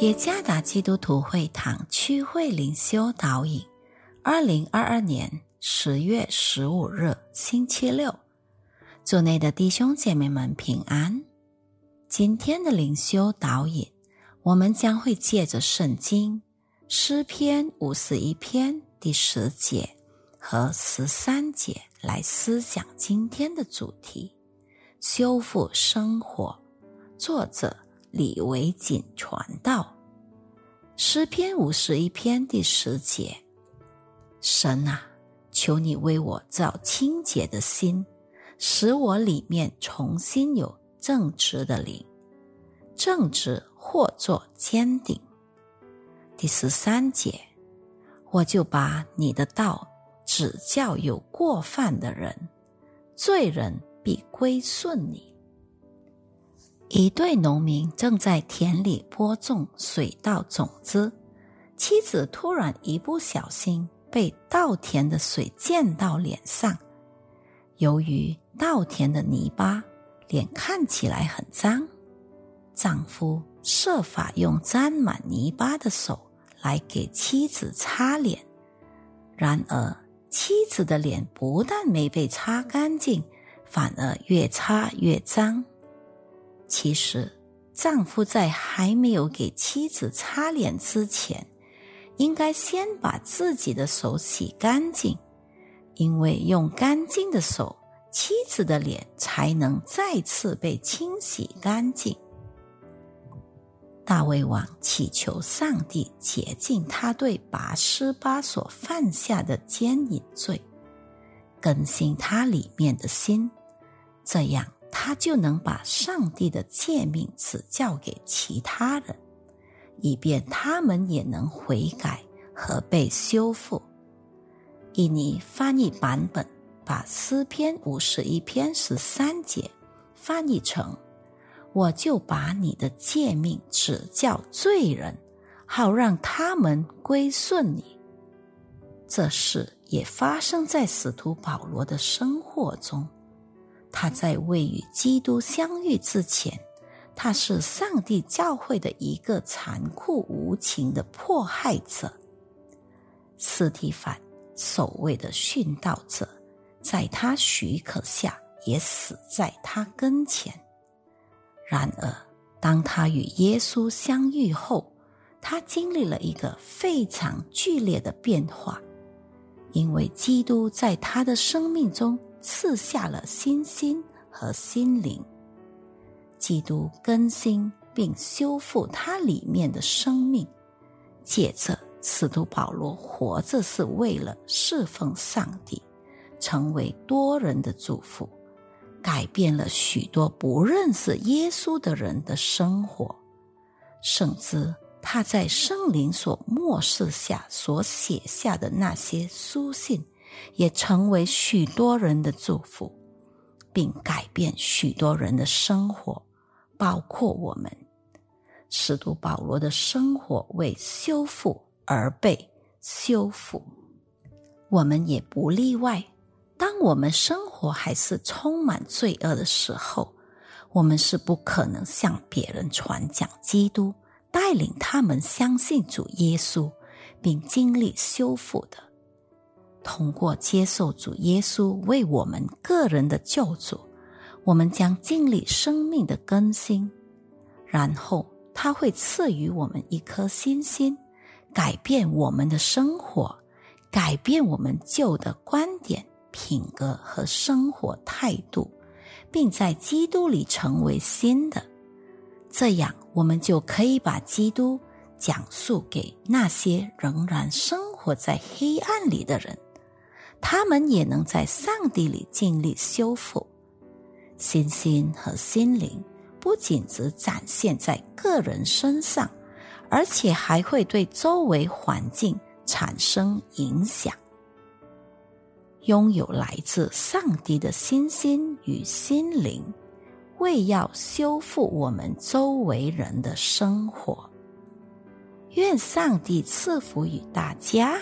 耶加达基督徒会堂区会灵修导引，二零二二年十月十五日星期六，组内的弟兄姐妹们平安。今天的灵修导引，我们将会借着圣经诗篇五十一篇第十节和十三节来思想今天的主题：修复生活。作者。李维锦传道诗篇五十一篇第十节：神啊，求你为我造清洁的心，使我里面重新有正直的灵，正直或作坚定。第十三节，我就把你的道指教有过犯的人，罪人必归顺你。一对农民正在田里播种水稻种子，妻子突然一不小心被稻田的水溅到脸上。由于稻田的泥巴，脸看起来很脏。丈夫设法用沾满泥巴的手来给妻子擦脸，然而妻子的脸不但没被擦干净，反而越擦越脏。其实，丈夫在还没有给妻子擦脸之前，应该先把自己的手洗干净，因为用干净的手，妻子的脸才能再次被清洗干净。大卫王祈求上帝洁净他对拔示巴所犯下的奸淫罪，更新他里面的心，这样。他就能把上帝的诫命指教给其他人，以便他们也能悔改和被修复。印尼翻译版本把诗篇五十一篇十三节翻译成：“我就把你的诫命指教罪人，好让他们归顺你。”这事也发生在使徒保罗的生活中。他在未与基督相遇之前，他是上帝教会的一个残酷无情的迫害者。斯蒂凡所谓的殉道者，在他许可下也死在他跟前。然而，当他与耶稣相遇后，他经历了一个非常剧烈的变化，因为基督在他的生命中。赐下了心心和心灵，基督更新并修复他里面的生命。借着使徒保罗活着是为了侍奉上帝，成为多人的祝福，改变了许多不认识耶稣的人的生活，甚至他在圣灵所漠视下所写下的那些书信。也成为许多人的祝福，并改变许多人的生活，包括我们。使徒保罗的生活为修复而被修复，我们也不例外。当我们生活还是充满罪恶的时候，我们是不可能向别人传讲基督，带领他们相信主耶稣，并经历修复的。通过接受主耶稣为我们个人的救主，我们将经历生命的更新，然后他会赐予我们一颗新心，改变我们的生活，改变我们旧的观点、品格和生活态度，并在基督里成为新的。这样，我们就可以把基督讲述给那些仍然生活在黑暗里的人。他们也能在上帝里尽力修复心心和心灵，不仅只展现在个人身上，而且还会对周围环境产生影响。拥有来自上帝的心心与心灵，为要修复我们周围人的生活。愿上帝赐福于大家。